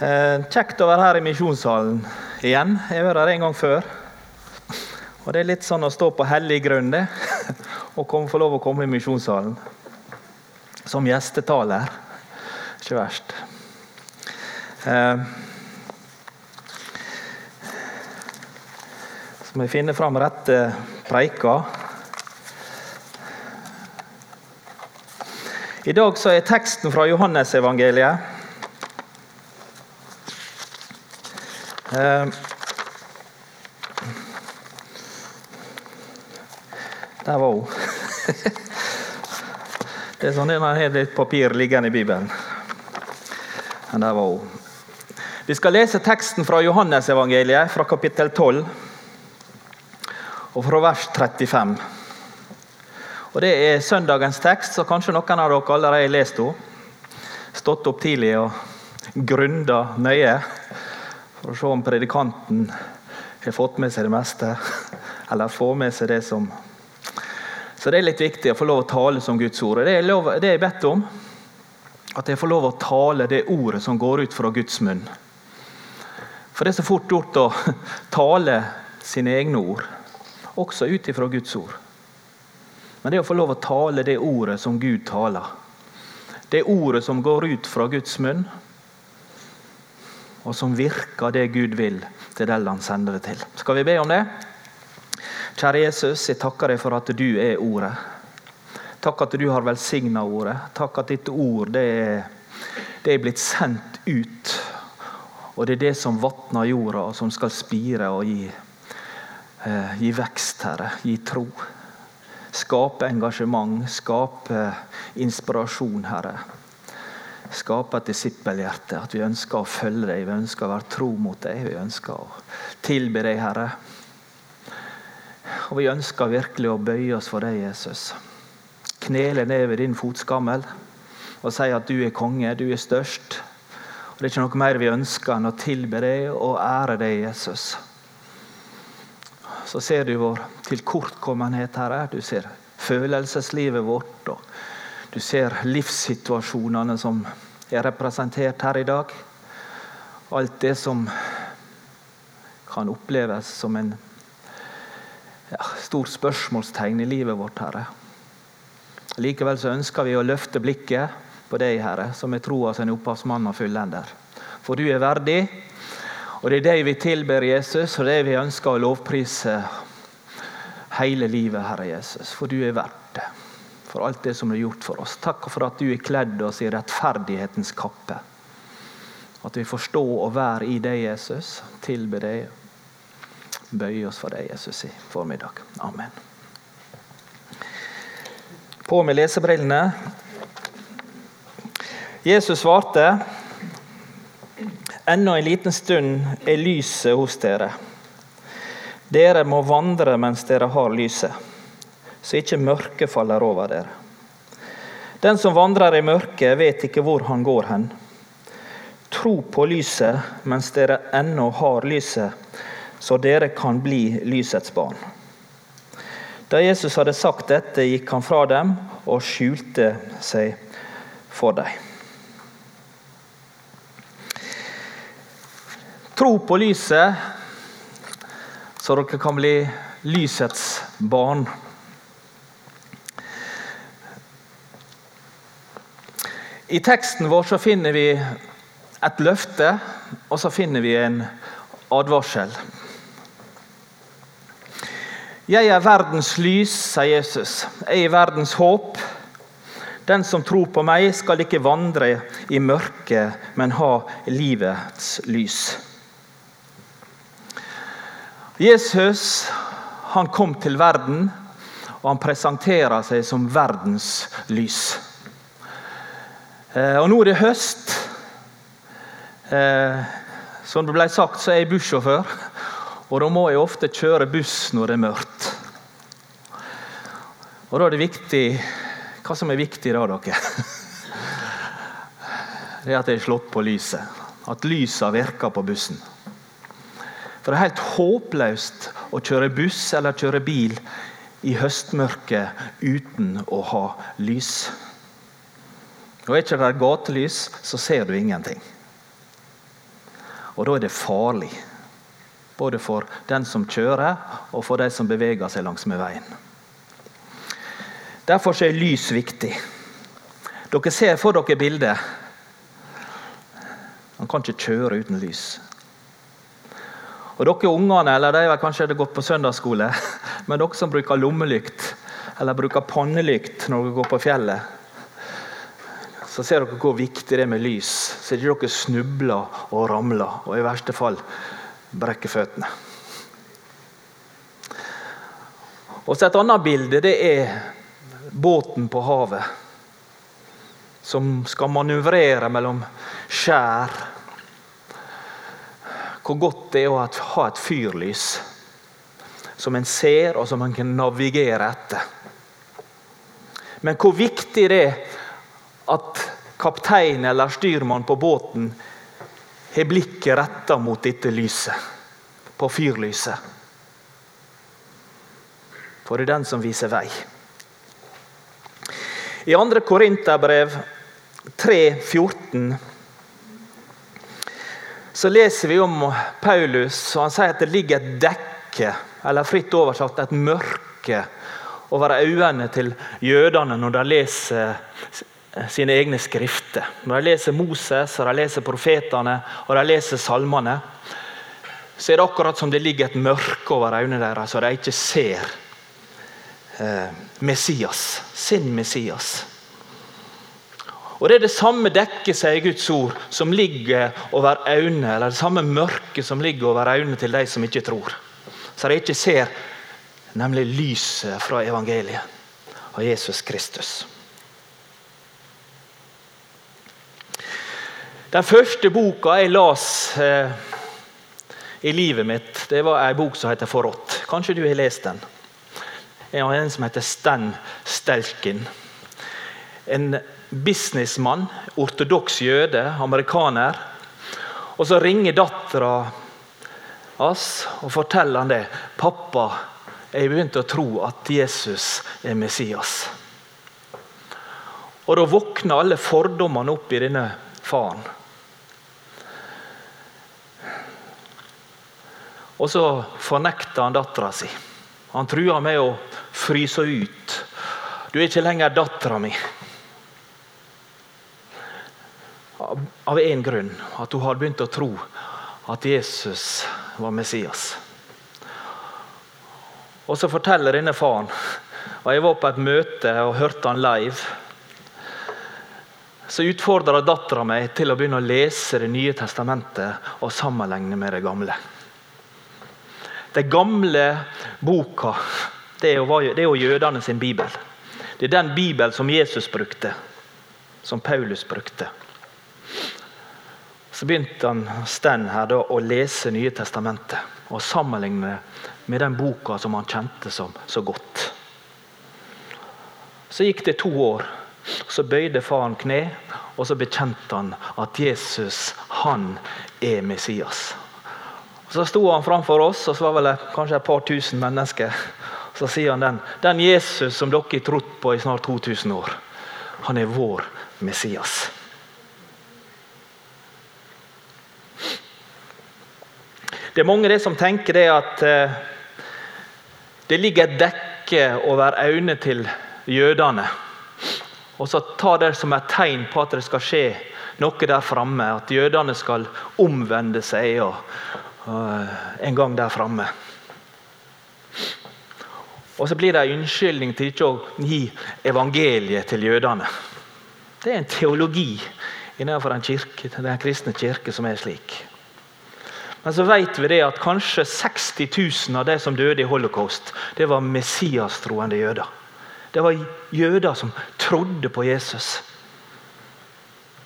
Eh, kjekt å være her i misjonssalen igjen. Jeg har vært her en gang før. Og Det er litt sånn å stå på hellig grunn det, og få lov å komme i misjonssalen. Som gjestetaler. Ikke verst. Eh, så må jeg finne fram rette preika. I dag så er teksten fra Johannesevangeliet. Der var hun. Det er sånn man har litt papir liggende i Bibelen. Men der var hun. Vi skal lese teksten fra Johannesevangeliet, fra kapittel 12, og fra vers 35. Og Det er søndagens tekst, så kanskje noen av dere allerede har lest den. Stått opp tidlig og grunda nøye for å se om predikanten har fått med seg det meste, eller får med seg det som Så det er litt viktig å få lov å tale som Guds ord. Det er lov, det jeg bedt om, at jeg får lov å tale det ordet som går ut fra Guds munn. For det er så fort gjort å tale sine egne ord, også ut ifra Guds ord. Men det å få lov å tale det ordet som Gud taler, det ordet som går ut fra Guds munn, og som virker det Gud vil til den han sender det til. Skal vi be om det? Kjære Jesus, jeg takker deg for at du er ordet. Takk at du har velsigna ordet. Takk at ditt ord det er, det er blitt sendt ut. Og det er det som vatner jorda, og som skal spire og gi, eh, gi vekst, Herre. Gi tro. Skape engasjement, skape inspirasjon, Herre. Skape et disippelhjerte. At vi ønsker å følge deg, vi ønsker å være tro mot deg. Vi ønsker å tilbe deg, Herre. Og vi ønsker virkelig å bøye oss for deg, Jesus. Knele ned ved din fotskammel og si at du er konge, du er størst. Og Det er ikke noe mer vi ønsker enn å tilbe deg og ære deg, Jesus så ser du vår tilkortkommenhet, Herre. Du ser følelseslivet vårt. og Du ser livssituasjonene som er representert her i dag. Alt det som kan oppleves som en ja, stor spørsmålstegn i livet vårt, Herre. Likevel så ønsker vi å løfte blikket på deg, Herre, som er troa en opphavsmann og fullender. For du er verdig, og Det er deg vi tilber Jesus, og det vi ønsker å lovprise hele livet, Herre Jesus. For du er verdt det. For alt det som du har gjort for oss. Takk for at du har kledd oss i rettferdighetens kappe. At vi får stå og være i deg, Jesus. Tilbe deg. Bøye oss for deg, Jesus, i formiddag. Amen. På med lesebrillene. Jesus svarte Ennå en liten stund er lyset hos dere. Dere må vandre mens dere har lyset, så ikke mørket faller over dere. Den som vandrer i mørket, vet ikke hvor han går hen. Tro på lyset mens dere ennå har lyset, så dere kan bli lysets barn. Da Jesus hadde sagt dette, gikk han fra dem og skjulte seg for dem. Tro på lyset, så dere kan bli lysets barn. I teksten vår så finner vi et løfte, og så finner vi en advarsel. Jeg er verdens lys, sier Jesus. Jeg er verdens håp. Den som tror på meg, skal ikke vandre i mørket, men ha livets lys. Jesus han kom til verden, og han presenterer seg som verdens lys. Eh, og Nå er det høst. Eh, som det ble sagt, så er jeg bussjåfør. Og da må jeg ofte kjøre buss når det er mørkt. Og da er det viktig Hva som er viktig da, dere? Det er at jeg er slått på lyset. At lyset virker på bussen. For det er helt håpløst å kjøre buss eller kjøre bil i høstmørket uten å ha lys. Og Er ikke det gatelys, så ser du ingenting. Og da er det farlig. Både for den som kjører, og for de som beveger seg langs med veien. Derfor er lys viktig. Dere ser for dere bildet. Man kan ikke kjøre uten lys. Og dere ungene, eller de har kanskje gått på søndagsskole, men dere som bruker lommelykt eller bruker pannelykt når dere går på fjellet, så ser dere hvor viktig det er med lys, så ikke dere snubler og ramler og i verste fall brekker føttene. Og så Et annet bilde det er båten på havet. Som skal manøvrere mellom skjær. Hvor godt det er å ha et fyrlys som en ser, og som en kan navigere etter. Men hvor viktig det er at kaptein eller styrmann på båten har blikket retta mot dette lyset, på fyrlyset. For det er den som viser vei. I 2. Korinterbrev 3,14 så leser vi om Paulus, og han sier at det ligger et dekke, eller fritt oversatt et mørke, over øynene til jødene når de leser sine egne skrifter. Når de leser Moses, og de leser profetene og de leser salmene, så er det akkurat som det ligger et mørke over øynene deres, så de ikke ser eh, Messias, sin Messias. Og Det er det samme dekket sier Guds ord, som ligger over øynene, eller det samme mørket som ligger over øynene til de som ikke tror. Så de ikke ser nemlig lyset fra evangeliet av Jesus Kristus. Den første boka jeg las eh, i livet mitt, det var ei bok som heter 'Forrådt'. Kanskje du har lest den? en som heter Stan Stelkin. En businessmann, ortodoks jøde, amerikaner. Og Så ringer dattera hans og forteller han det. 'Pappa, jeg begynte å tro at Jesus er Messias.' Og Da våkner alle fordommene opp i denne faren. Og så fornekter han dattera si. Han truer med å fryse ut. Du er ikke lenger dattera mi. Av én grunn. At hun har begynt å tro at Jesus var Messias. Og Så forteller denne faren og Jeg var på et møte og hørte han live. Så utfordra dattera meg til å begynne å lese Det nye testamentet og sammenligne med det gamle. Den gamle boka det er, jo, jo jødene sin bibel. Det er den bibelen som Jesus brukte, som Paulus brukte. Så begynte han Sten her da, å lese Nye testamentet og sammenligne med den boka som han kjente som så godt. Så gikk det to år. Så bøyde faren kne, og så bekjente han at Jesus, han er Messias. Så sto han framfor oss, og så var vel kanskje et par tusen mennesker. Så sier han den, den Jesus som dere har trodd på i snart 2000 år, han er vår Messias. Det er mange det som tenker det at eh, det ligger et dekke over øynene til jødene. Og så tar det som et tegn på at det skal skje noe der framme. At jødene skal omvende seg og, en gang der framme. Og så blir det en unnskyldning til ikke å gi evangeliet til jødene. Det er en teologi innenfor den, kirke, den kristne kirke som er slik. Men så vet vi det at kanskje 60 000 av de som døde i holocaust, det var messiastroende jøder. Det var jøder som trodde på Jesus.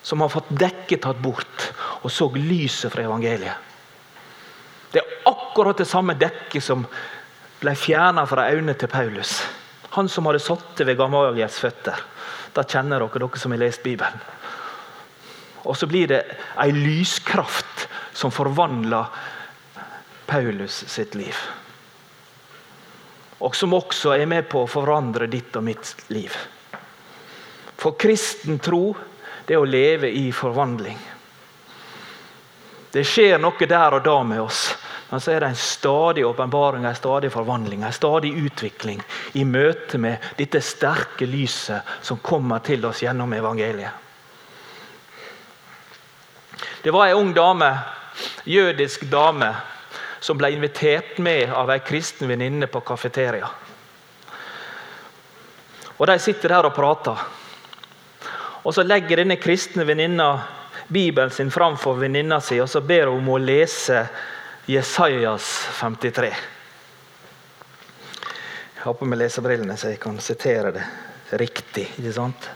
Som har fått dekket tatt bort og så lyset fra evangeliet. Det er akkurat det samme dekket som ble fjerna fra øynene til Paulus. Han som hadde sittet ved Gamaliels føtter. Da kjenner dere, dere som har lest Bibelen. Og så blir det ei lyskraft som forvandler Paulus sitt liv. Og som også er med på å forandre ditt og mitt liv. For kristen tro det er å leve i forvandling. Det skjer noe der og da med oss. Men så er det en stadig åpenbaring, en stadig forvandling, en stadig utvikling i møte med dette sterke lyset som kommer til oss gjennom evangeliet. Det var ei ung dame, jødisk dame som ble invitert med av ei kristen venninne på kafeteria. Og De sitter der og prater. Og Så legger denne kristne venninna Bibelen sin framfor venninna si og så ber hun om å lese Jesajas 53. Jeg har på meg lesebrillene, så jeg kan sitere det riktig. ikke sant?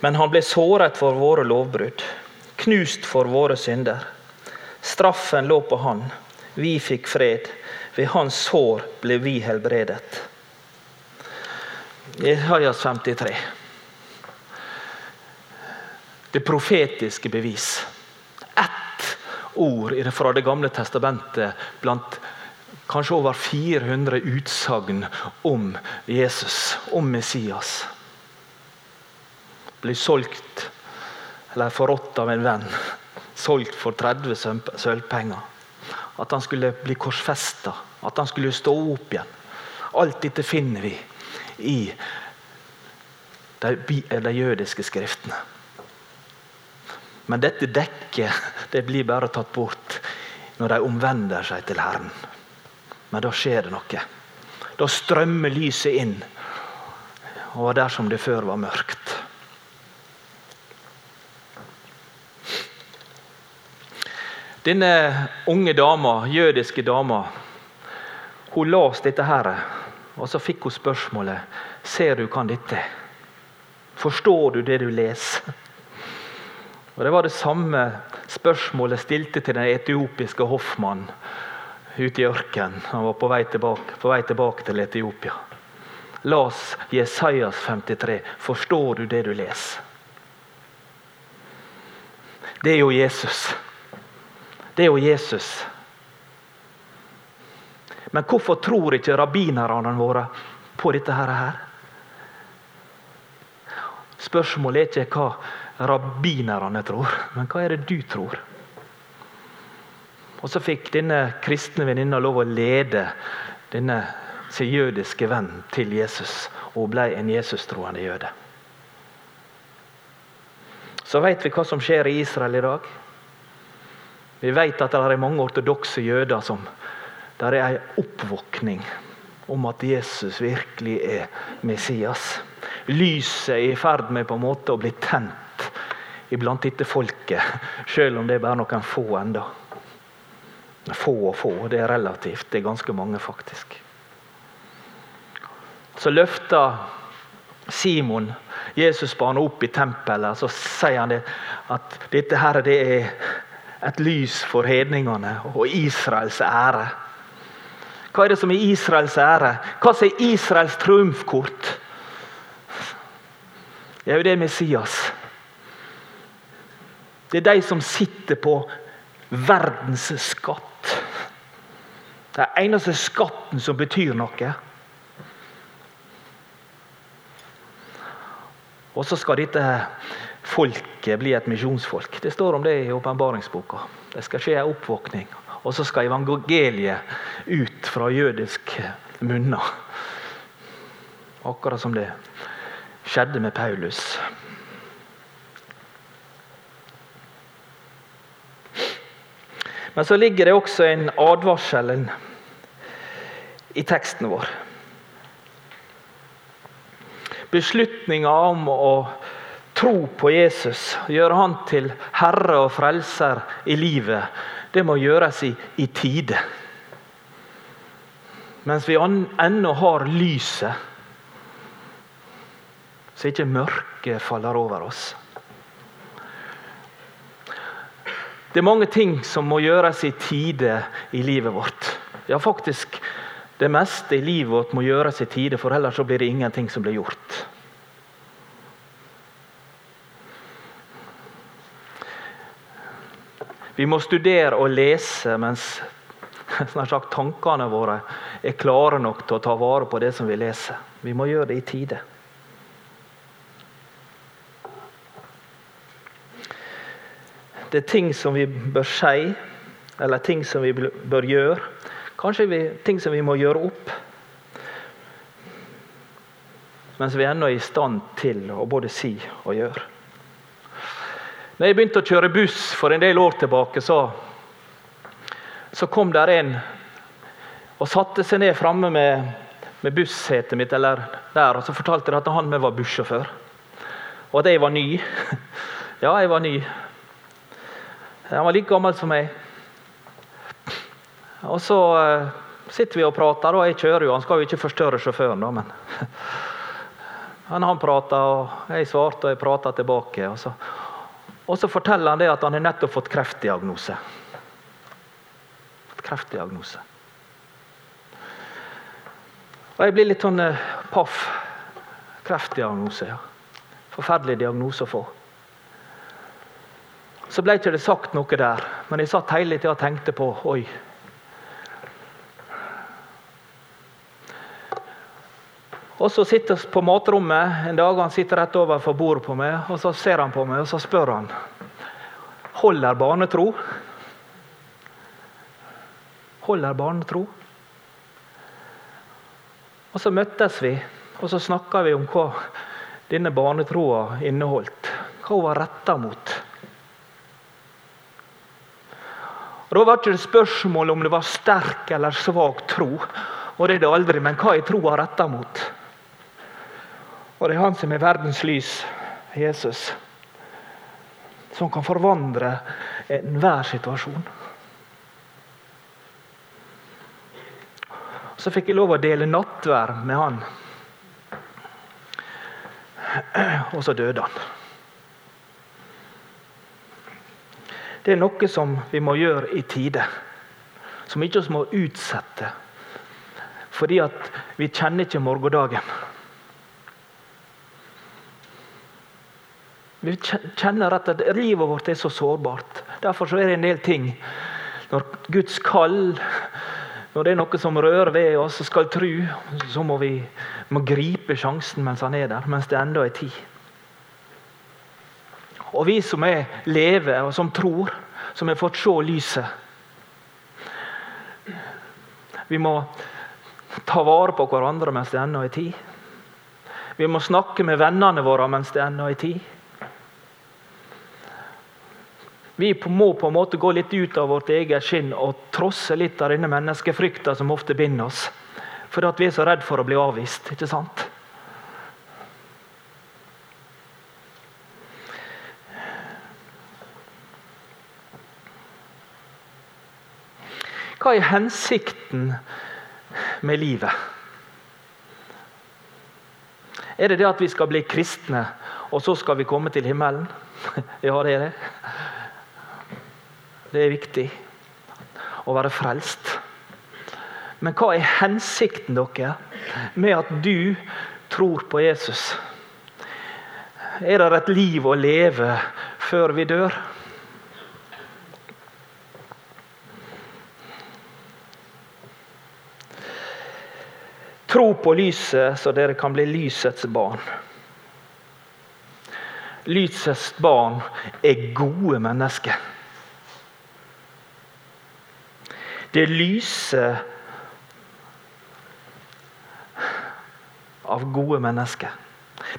Men han ble såret for våre lovbrudd, knust for våre synder. Straffen lå på han, vi fikk fred. Ved hans sår ble vi helbredet. Jesajas 53. Det profetiske bevis. Ett ord fra Det gamle testamentet blant kanskje over 400 utsagn om Jesus, om Messias blir solgt eller forrådt av en venn. Solgt for 30 sølvpenger. At han skulle bli korsfesta, at han skulle stå opp igjen. Alt dette finner vi i de, de jødiske skriftene. Men dette dekket det blir bare tatt bort når de omvender seg til Herren. Men da skjer det noe. Da strømmer lyset inn. Og der som det før var mørkt. Denne unge dama, jødiske dama hun las dette her, og så fikk hun spørsmålet Ser du kan dette? Forstår du det du leser? Og Det var det samme spørsmålet stilte til den etiopiske hoffmannen ute i ørkenen. Han var på vei, tilbake, på vei tilbake til Etiopia. Las Jesajas 53. Forstår du det du leser? Det er jo Jesus det er jo Jesus. Men hvorfor tror ikke rabbinerne våre på dette her? Spørsmålet er ikke hva rabbinerne tror, men hva er det du tror? Og Så fikk denne kristne venninna lov å lede denne sin jødiske venn til Jesus, og ble en Jesus-troende jøde. Så vet vi hva som skjer i Israel i dag. Vi vet at det er mange ortodokse jøder som det er en oppvåkning om at Jesus virkelig er Messias. Lyset er i ferd med på en måte å bli tent iblant dette folket, selv om det er bare noen få enda. Få og få, det er relativt. Det er ganske mange, faktisk. Så løfter Simon Jesus barnet opp i tempelet, så sier han det, at dette her det er et lys for hedningene og Israels ære. Hva er det som er Israels ære? Hva er Israels triumfkort? Det er jo det Messias. Det er de som sitter på verdens skatt. Er eneste skatten som betyr noe. Og så skal dette folket bli et misjonsfolk. Det står om det i åpenbaringsboka. Det skal skje en oppvåkning. Og så skal evangeliet ut fra jødisk munner. Akkurat som det skjedde med Paulus. Men så ligger det også en advarsel i teksten vår. Beslutninga om å tro på Jesus, gjøre han til herre og frelser i livet, det må gjøres i, i tide. Mens vi ennå har lyset, så ikke mørket faller over oss. Det er mange ting som må gjøres i tide i livet vårt. Ja, faktisk det meste i livet vårt må gjøres i tide, for ellers blir det ingenting som blir gjort. Vi må studere og lese mens sagt, tankene våre er klare nok til å ta vare på det som vi leser. Vi må gjøre det i tide. Det er ting som vi bør si, eller ting som vi bør gjøre. Kanskje vi, ting som vi må gjøre opp. Mens vi ennå er i stand til å både si og gjøre. Når jeg begynte å kjøre buss for en del år tilbake, så, så kom der en og satte seg ned framme med, med bussetet mitt eller der, og så fortalte de at han med var bussjåfør. Og at jeg var ny. Ja, jeg var ny. Han var like gammel som meg. Og så uh, sitter vi og prater, og jeg kjører jo. Han skal jo ikke forstørre sjåføren, da, men han, han prater, og jeg svarte, og jeg prata tilbake. Og så, og så, forteller han det at han har nettopp fått kreftdiagnose. Kreftdiagnose. Og jeg blir litt sånn uh, paff. Kreftdiagnose, ja. Forferdelig diagnose å få. Så ble ikke det sagt noe der, men jeg satt hele tida og tenkte på Oi. Og Så sitter vi på matrommet en dag, han sitter rett overfor bordet på meg. og Så ser han på meg og så spør han holder barnetro. Holder barnetro. Og Så møttes vi, og så snakka vi om hva denne barnetroa inneholdt. Hva hun var retta mot. Og Da var det spørsmål om det var sterk eller svak tro. Og det er det aldri, Men hva er troa retta mot? Og det er han som er verdens lys, Jesus, som kan forvandle enhver situasjon. Så fikk jeg lov å dele nattvær med han. Og så døde han. Det er noe som vi må gjøre i tide. Som ikke vi må utsette. Fordi at vi kjenner ikke morgendagen. Vi kjenner at livet vårt er så sårbart. Derfor så er det en del ting Når Guds kall når det er noe som rører ved oss og skal tro, så må vi må gripe sjansen mens han er der, mens det ennå er tid. Og vi som er leve, og som tror, som har fått se lyset Vi må ta vare på hverandre mens det ennå er tid. Vi må snakke med vennene våre mens det ennå er tid. Vi må på en måte gå litt ut av vårt eget skinn og trosse litt av denne menneskefrykta som ofte binder oss. For at vi er så redd for å bli avvist. ikke sant? Hva er hensikten med livet? Er det det at vi skal bli kristne, og så skal vi komme til himmelen? Ja, det er det. Det er viktig å være frelst. Men hva er hensikten dere med at du tror på Jesus? Er det et liv å leve før vi dør? Tro på lyset, så dere kan bli lysets barn. Lysets barn er gode mennesker. Det lyser av gode mennesker.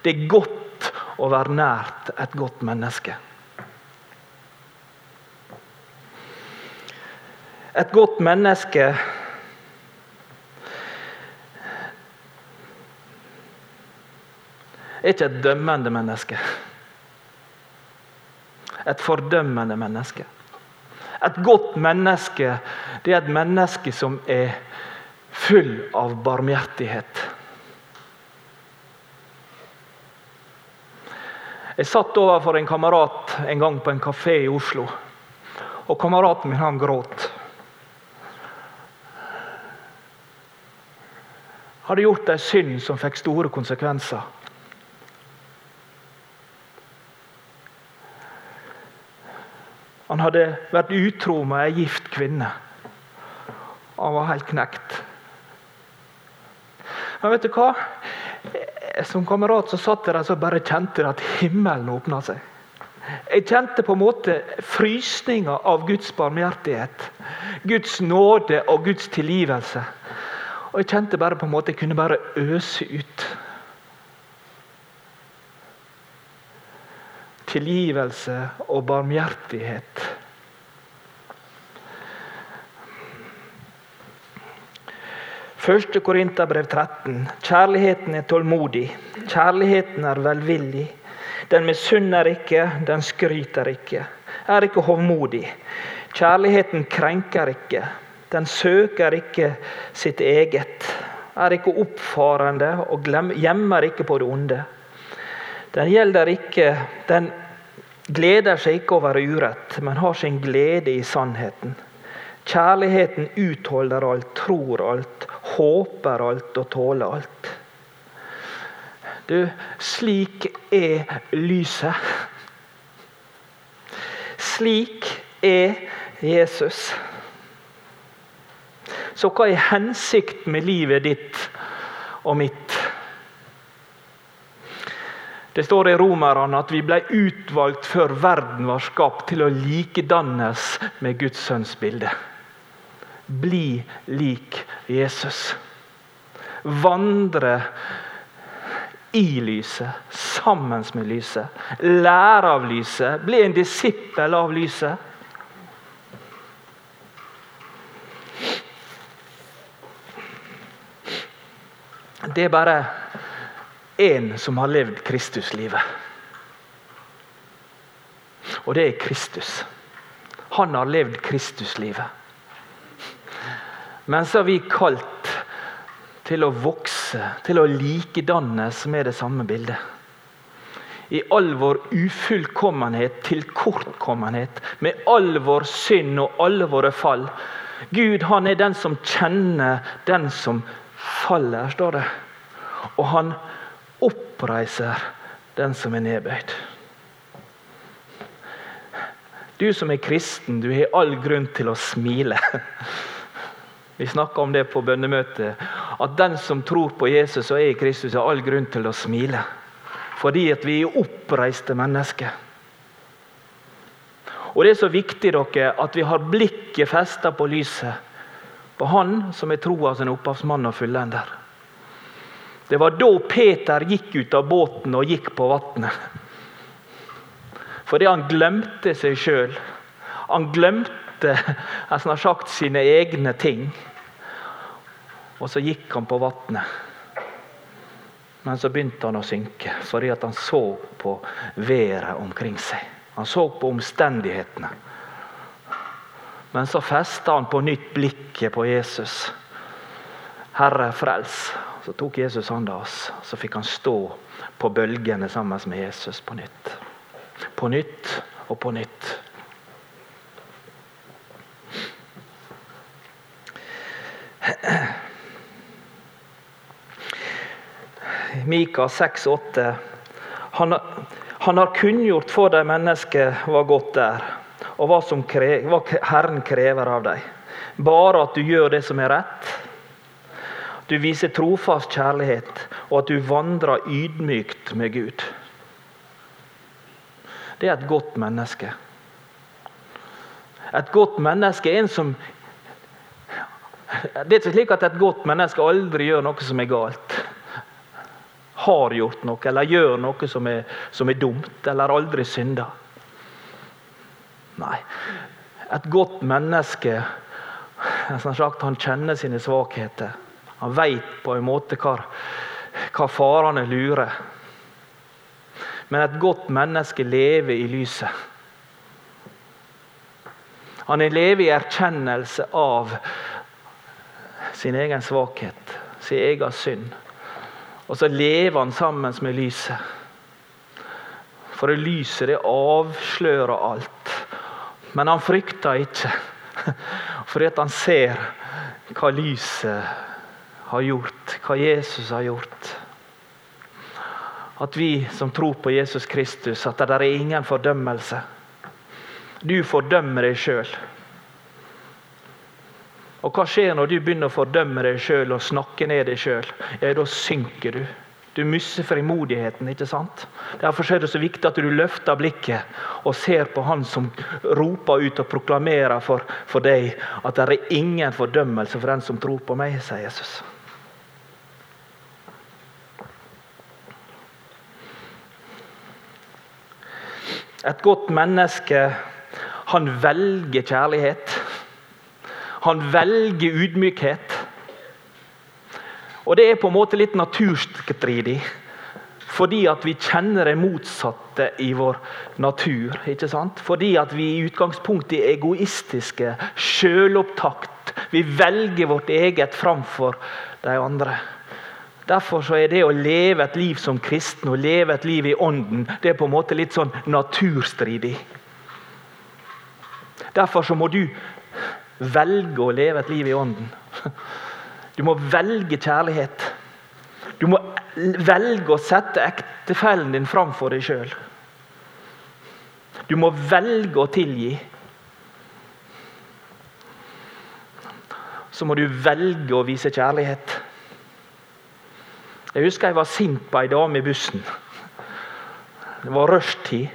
Det er godt å være nært et godt menneske. Et godt menneske er ikke et dømmende menneske. Et fordømmende menneske. Et godt menneske det er et menneske som er full av barmhjertighet. Jeg satt overfor en kamerat en gang på en kafé i Oslo. Og kameraten min han gråt. Hadde gjort ei synd som fikk store konsekvenser. Han hadde vært utro med ei gift kvinne. Han var helt knekt. Men vet du hva? Som kamerat så satt jeg der og bare kjente at himmelen åpna seg. Jeg kjente på en måte frysninga av Guds barmhjertighet. Guds nåde og Guds tilgivelse. Og jeg kjente bare på en måte jeg kunne bare øse ut. Tilgivelse og barmhjertighet. Første Korinterbrev 13. Kjærligheten er tålmodig. Kjærligheten er velvillig. Den misunner ikke, den skryter ikke, er ikke hovmodig. Kjærligheten krenker ikke, den søker ikke sitt eget, er ikke oppfarende og gjemmer ikke på det onde. Den gjelder ikke, den gleder seg ikke over urett, men har sin glede i sannheten. Kjærligheten utholder alt, tror alt, håper alt og tåler alt. Du, slik er lyset. Slik er Jesus. Så hva er hensikten med livet ditt og mitt? Det står i Romerne at vi ble utvalgt før verden var skapt, til å likedannes med Guds sønns bilde. Bli lik Jesus. Vandre i lyset, sammen med lyset. Lære av lyset, bli en disippel av lyset. Det er bare én som har levd Kristuslivet. Og det er Kristus. Han har levd Kristuslivet. Men så har vi kalt til å vokse, til å likedannes med det samme bildet. I all vår ufullkommenhet, tilkortkommenhet, med all vår synd og alle våre fall. Gud han er den som kjenner den som faller, står det. Og han oppreiser den som er nedbøyd. Du som er kristen, du har all grunn til å smile. Vi snakka om det på bønnemøtet. At den som tror på Jesus og er i Kristus, har all grunn til å smile. Fordi at vi er oppreiste mennesker. Og Det er så viktig dere, at vi har blikket festa på lyset. På Han som er troas opphavsmann og fullender. Det var da Peter gikk ut av båten og gikk på vannet. Fordi han glemte seg sjøl. Han glemte han har sagt sine egne ting. Og så gikk han på vannet. Men så begynte han å synke fordi han så på været omkring seg. Han så på omstendighetene. Men så festa han på nytt blikket på Jesus. Herre, frels. Så tok Jesus hånda hans, Så fikk han stå på bølgene sammen med Jesus på nytt. På nytt og på nytt. Mika 6,8. Han, han, har kunngjort for de mennesker hva godt er, og hva, krever, hva Herren krever av dem. Bare at du gjør det som er rett. Du viser trofast kjærlighet, og at du vandrer ydmykt med Gud. Det er et godt menneske. Et godt menneske er en som Det er ikke slik at et godt menneske aldri gjør noe som er galt har gjort noe eller gjør noe som er, som er dumt, eller aldri synder. Nei. Et godt menneske han kjenner sine svakheter. Han veit på en måte hva, hva farene lurer. Men et godt menneske lever i lyset. Han lever i erkjennelse av sin egen svakhet, sin egen synd. Og så lever han sammen med lyset. For lyset det avslører alt. Men han frykter ikke, fordi han ser hva lyset har gjort, hva Jesus har gjort. At vi som tror på Jesus Kristus, at det er ingen fordømmelse. Du fordømmer deg sjøl. Og hva skjer når du begynner å fordømme deg sjøl og snakke ned deg sjøl? Ja, da synker du. Du mister frimodigheten. ikke sant? Derfor er det så viktig at du løfter blikket og ser på Han som roper ut og proklamerer for, for deg at det er ingen fordømmelse for den som tror på meg, sier Jesus. Et godt menneske, han velger kjærlighet. Han velger ydmykhet. Og det er på en måte litt naturstridig. Fordi at vi kjenner det motsatte i vår natur. ikke sant? Fordi at vi i utgangspunktet er egoistiske, sjølopptakt. Vi velger vårt eget framfor de andre. Derfor er det å leve et liv som kristen og leve et liv i ånden det er på en måte litt sånn naturstridig. Derfor så må du velge å leve et liv i ånden. Du må velge kjærlighet. Du må velge å sette ektefellen din framfor deg sjøl. Du må velge å tilgi. Så må du velge å vise kjærlighet. Jeg husker jeg var sint på ei dame i bussen. Det var rushtid.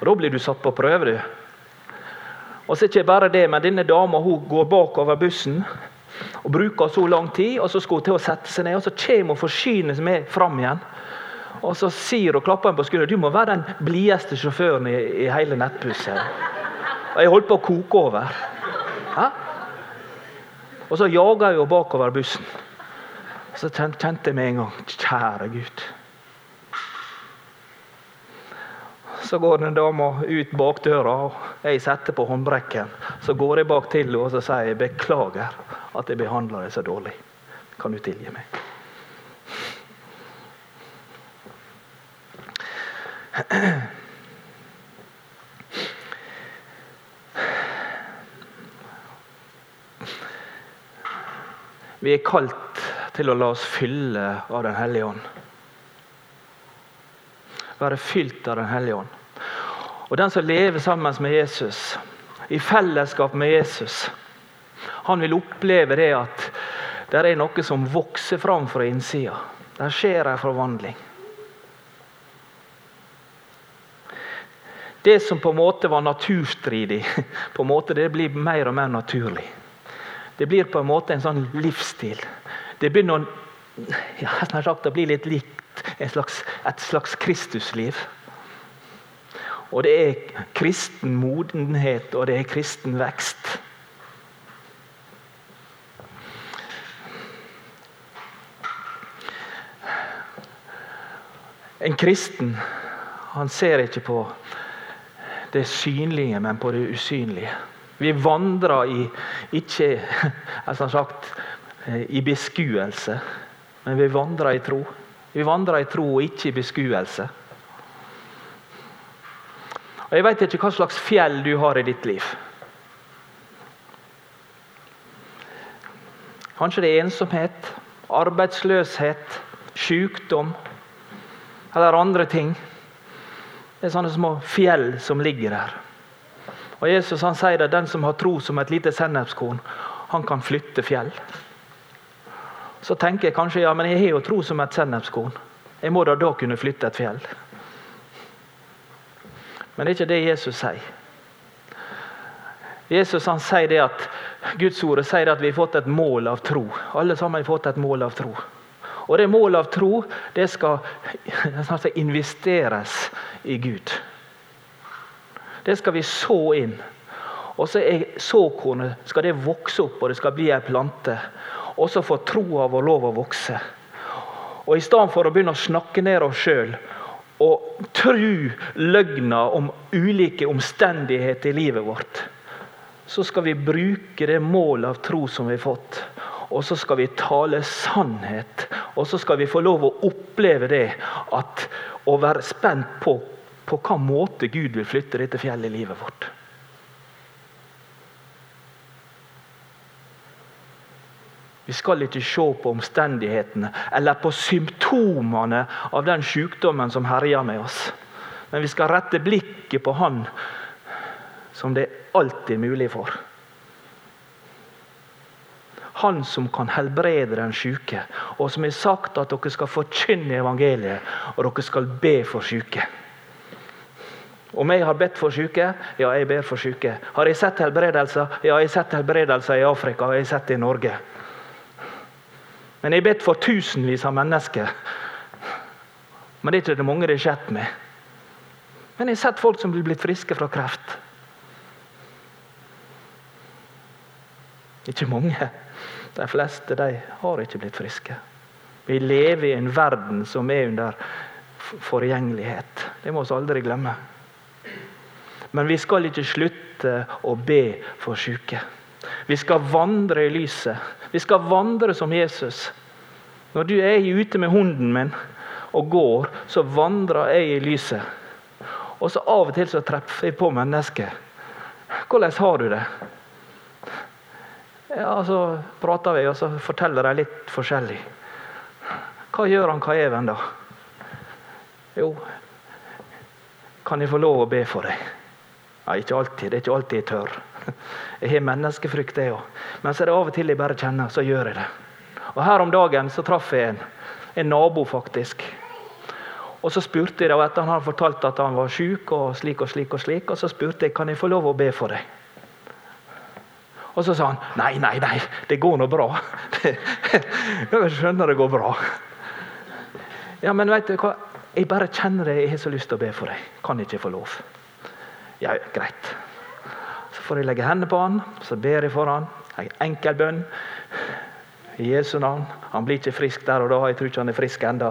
Og Da blir du satt på prøve. du. Og så ikke bare det, men Denne dama går bakover bussen og bruker så lang tid. og Så skal hun til å sette seg ned, og så kommer hun forsynet med fram igjen. Og så sier hun klapper på skulderen du må være den blideste sjåføren i, i hele nettbussen. Og jeg holdt på å koke over. Hæ? Og så jager hun bakover bussen. Så kjente jeg med en gang Kjære Gud. Så går den dama ut bakdøra, og jeg setter på håndbrekken. Så går jeg bak til henne og sier jeg, beklager at jeg behandler deg så dårlig. Kan du tilgi meg? Vi er kalt til å la oss fylle av Den hellige ånd. Være fylt av Den hellige ånd. Og Den som lever sammen med Jesus, i fellesskap med Jesus, han vil oppleve det at det er noe som vokser fram fra innsida. Der skjer en forvandling. Det som på en måte var naturstridig, på en måte det blir mer og mer naturlig. Det blir på en måte en sånn livsstil. Det begynner ja, sagt, å bli litt likt et slags, et slags Kristusliv. Og det er kristen modenhet, og det er kristen vekst. En kristen han ser ikke på det synlige, men på det usynlige. Vi vandrer i, ikke altså sagt, i beskuelse, men vi vandrer i tro. Vi vandrer i tro og ikke i beskuelse. Og Jeg vet ikke hva slags fjell du har i ditt liv. Kanskje det er ensomhet, arbeidsløshet, sykdom eller andre ting. Det er sånne små fjell som ligger der. Og Jesus han sier at den som har tro som et lite sennepskorn, han kan flytte fjell. Så tenker jeg kanskje ja, men jeg har jo tro som et sennepskorn. Jeg må da da kunne flytte et fjell. Men det er ikke det Jesus sier. Jesus han sier det at Guds ord sier at vi har fått et mål av tro. Alle sammen har fått et mål av tro. Og det målet av tro det skal, det investeres i Gud. Det skal vi så inn. Og så er såkornet skal det vokse opp, og det skal bli ei plante. Og så får troa vår lov å vokse. Og I stedet for å begynne å snakke ned oss sjøl og tru løgner om ulike omstendigheter i livet vårt, så skal vi bruke det målet av tro som vi har fått, og så skal vi tale sannhet. Og så skal vi få lov å oppleve det at å være spent på på hva måte Gud vil flytte dette fjellet i livet vårt. Vi skal ikke se på omstendighetene eller på symptomene av den sykdommen som herjer med oss. Men vi skal rette blikket på Han som det alltid er mulig for. Han som kan helbrede den syke, og som har sagt at dere skal forkynne evangeliet, og dere skal be for syke. Om jeg har bedt for syke? Ja, jeg ber for syke. Har jeg sett helbredelser? Ja, jeg har sett helbredelser i Afrika og jeg har sett i Norge. Men jeg bedt for tusenvis av mennesker. Men det er ikke det mange det har skjedd med. Men jeg har sett folk som blir blitt friske fra kreft. Ikke mange. De fleste de har ikke blitt friske. Vi lever i en verden som er under forgjengelighet. Det må vi aldri glemme. Men vi skal ikke slutte å be for syke. Vi skal vandre i lyset. Vi skal vandre som Jesus. Når du er ute med hunden min og går, så vandrer jeg i lyset. Og så Av og til så treffer jeg på mennesker. 'Hvordan har du det?' Ja, Så prater vi, og så forteller de litt forskjellig. Hva gjør han Kaeven, da? Jo, kan jeg få lov å be for deg? Ja, ikke alltid. Det er ikke alltid jeg tør. Jeg har menneskefrykt, det òg. Men så er det av og til jeg bare kjenner, så gjør jeg det. Og Her om dagen så traff jeg en, en nabo, faktisk. Og Så spurte jeg, etter han hadde fortalt at han var syk, og slik og slik, og slik, og så spurte jeg kan jeg få lov å be for deg. Og så sa han nei, nei, nei, det går nå bra. Jeg skjønner det går bra. Ja, men vet du hva? Jeg bare kjenner det, jeg har så lyst til å be for deg. Kan jeg ikke få lov? Ja, greit. Får jeg legge hendene på han, så ber jeg for han. En enkel bønn. I Jesu navn. Han blir ikke frisk der og da. Jeg tror ikke han er frisk enda.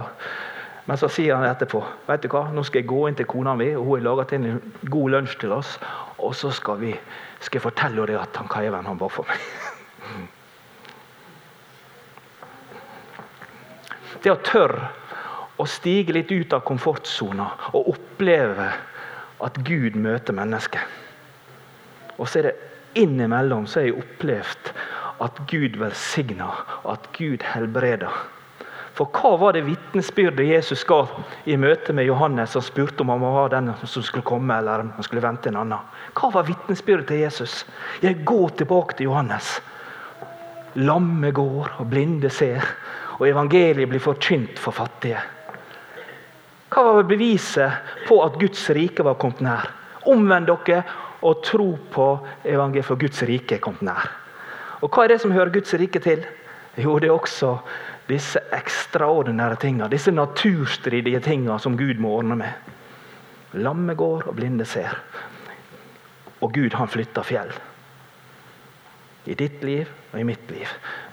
Men så sier han etterpå vet du hva, nå skal jeg gå inn til kona mi, og hun har laget en god lunsj til oss. Og så skal, vi, skal jeg fortelle henne at han Kaiven han var for meg. Det å tørre å stige litt ut av komfortsona og oppleve at Gud møter mennesket. Og så er det innimellom så har jeg opplevd at Gud velsigna, at Gud helbreder. For hva var det vitnesbyrdet Jesus ga i møte med Johannes, som spurte om han var den som skulle komme, eller om han skulle vente en annen? Hva var vitnesbyrdet til Jesus? Jeg går tilbake til Johannes. Lamme går, og blinde ser, og evangeliet blir forkynt for fattige. Hva var beviset på at Guds rike var kommet nær? Omvend dere og tro på evangeliet, for Guds rike er kommet nær. Og Hva er det som hører Guds rike til? Jo, det er også disse ekstraordinære tingene, disse naturstridige tingene som Gud må ordne med. Lamme går, og blinde ser. Og Gud, han flytter fjell. I ditt liv og i mitt liv.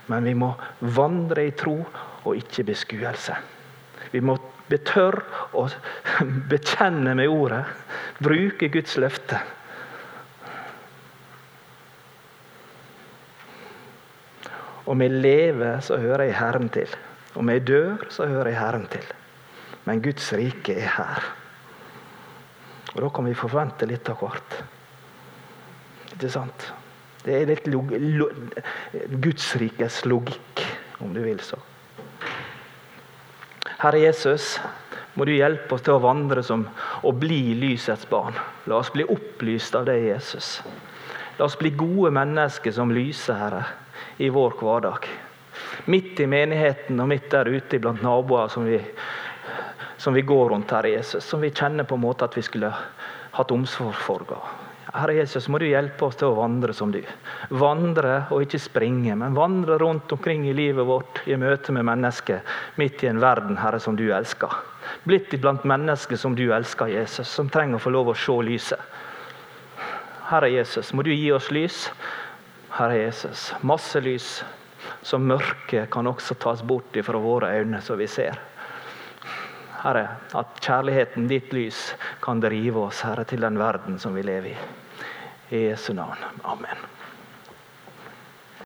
Men vi må vandre i tro og ikke beskuelse. Vi må betørre å bekjenne med ordet, bruke Guds løfte. Om jeg lever, så hører jeg Herren til. Om jeg dør, så hører jeg Herren til. Men Guds rike er her. Og Da kan vi forvente litt av hvert. Ikke sant? Det er litt log lo Guds rikes logikk, om du vil så. Herre Jesus, må du hjelpe oss til å vandre som og bli lysets barn. La oss bli opplyst av deg, Jesus. La oss bli gode mennesker som lyser, Herre i vår hverdag. Midt i menigheten og midt der ute blant naboer som vi, som vi går rundt, Herre Jesus. Som vi kjenner på en måte at vi skulle hatt omsorg for. Herre Jesus, må du hjelpe oss til å vandre som du. Vandre og ikke springe, men vandre rundt omkring i livet vårt i møte med mennesker midt i en verden Herre, som du elsker. Blitt blant mennesker som du elsker, Jesus, som trenger å få lov å se lyset. Herre Jesus, må du gi oss lys. Herre Jesus, masse lys. Så mørket kan også tas bort fra våre øyne, så vi ser. Herre, at kjærligheten, ditt lys, kan drive oss Herre, til den verden som vi lever i. I Jesu navn. Amen.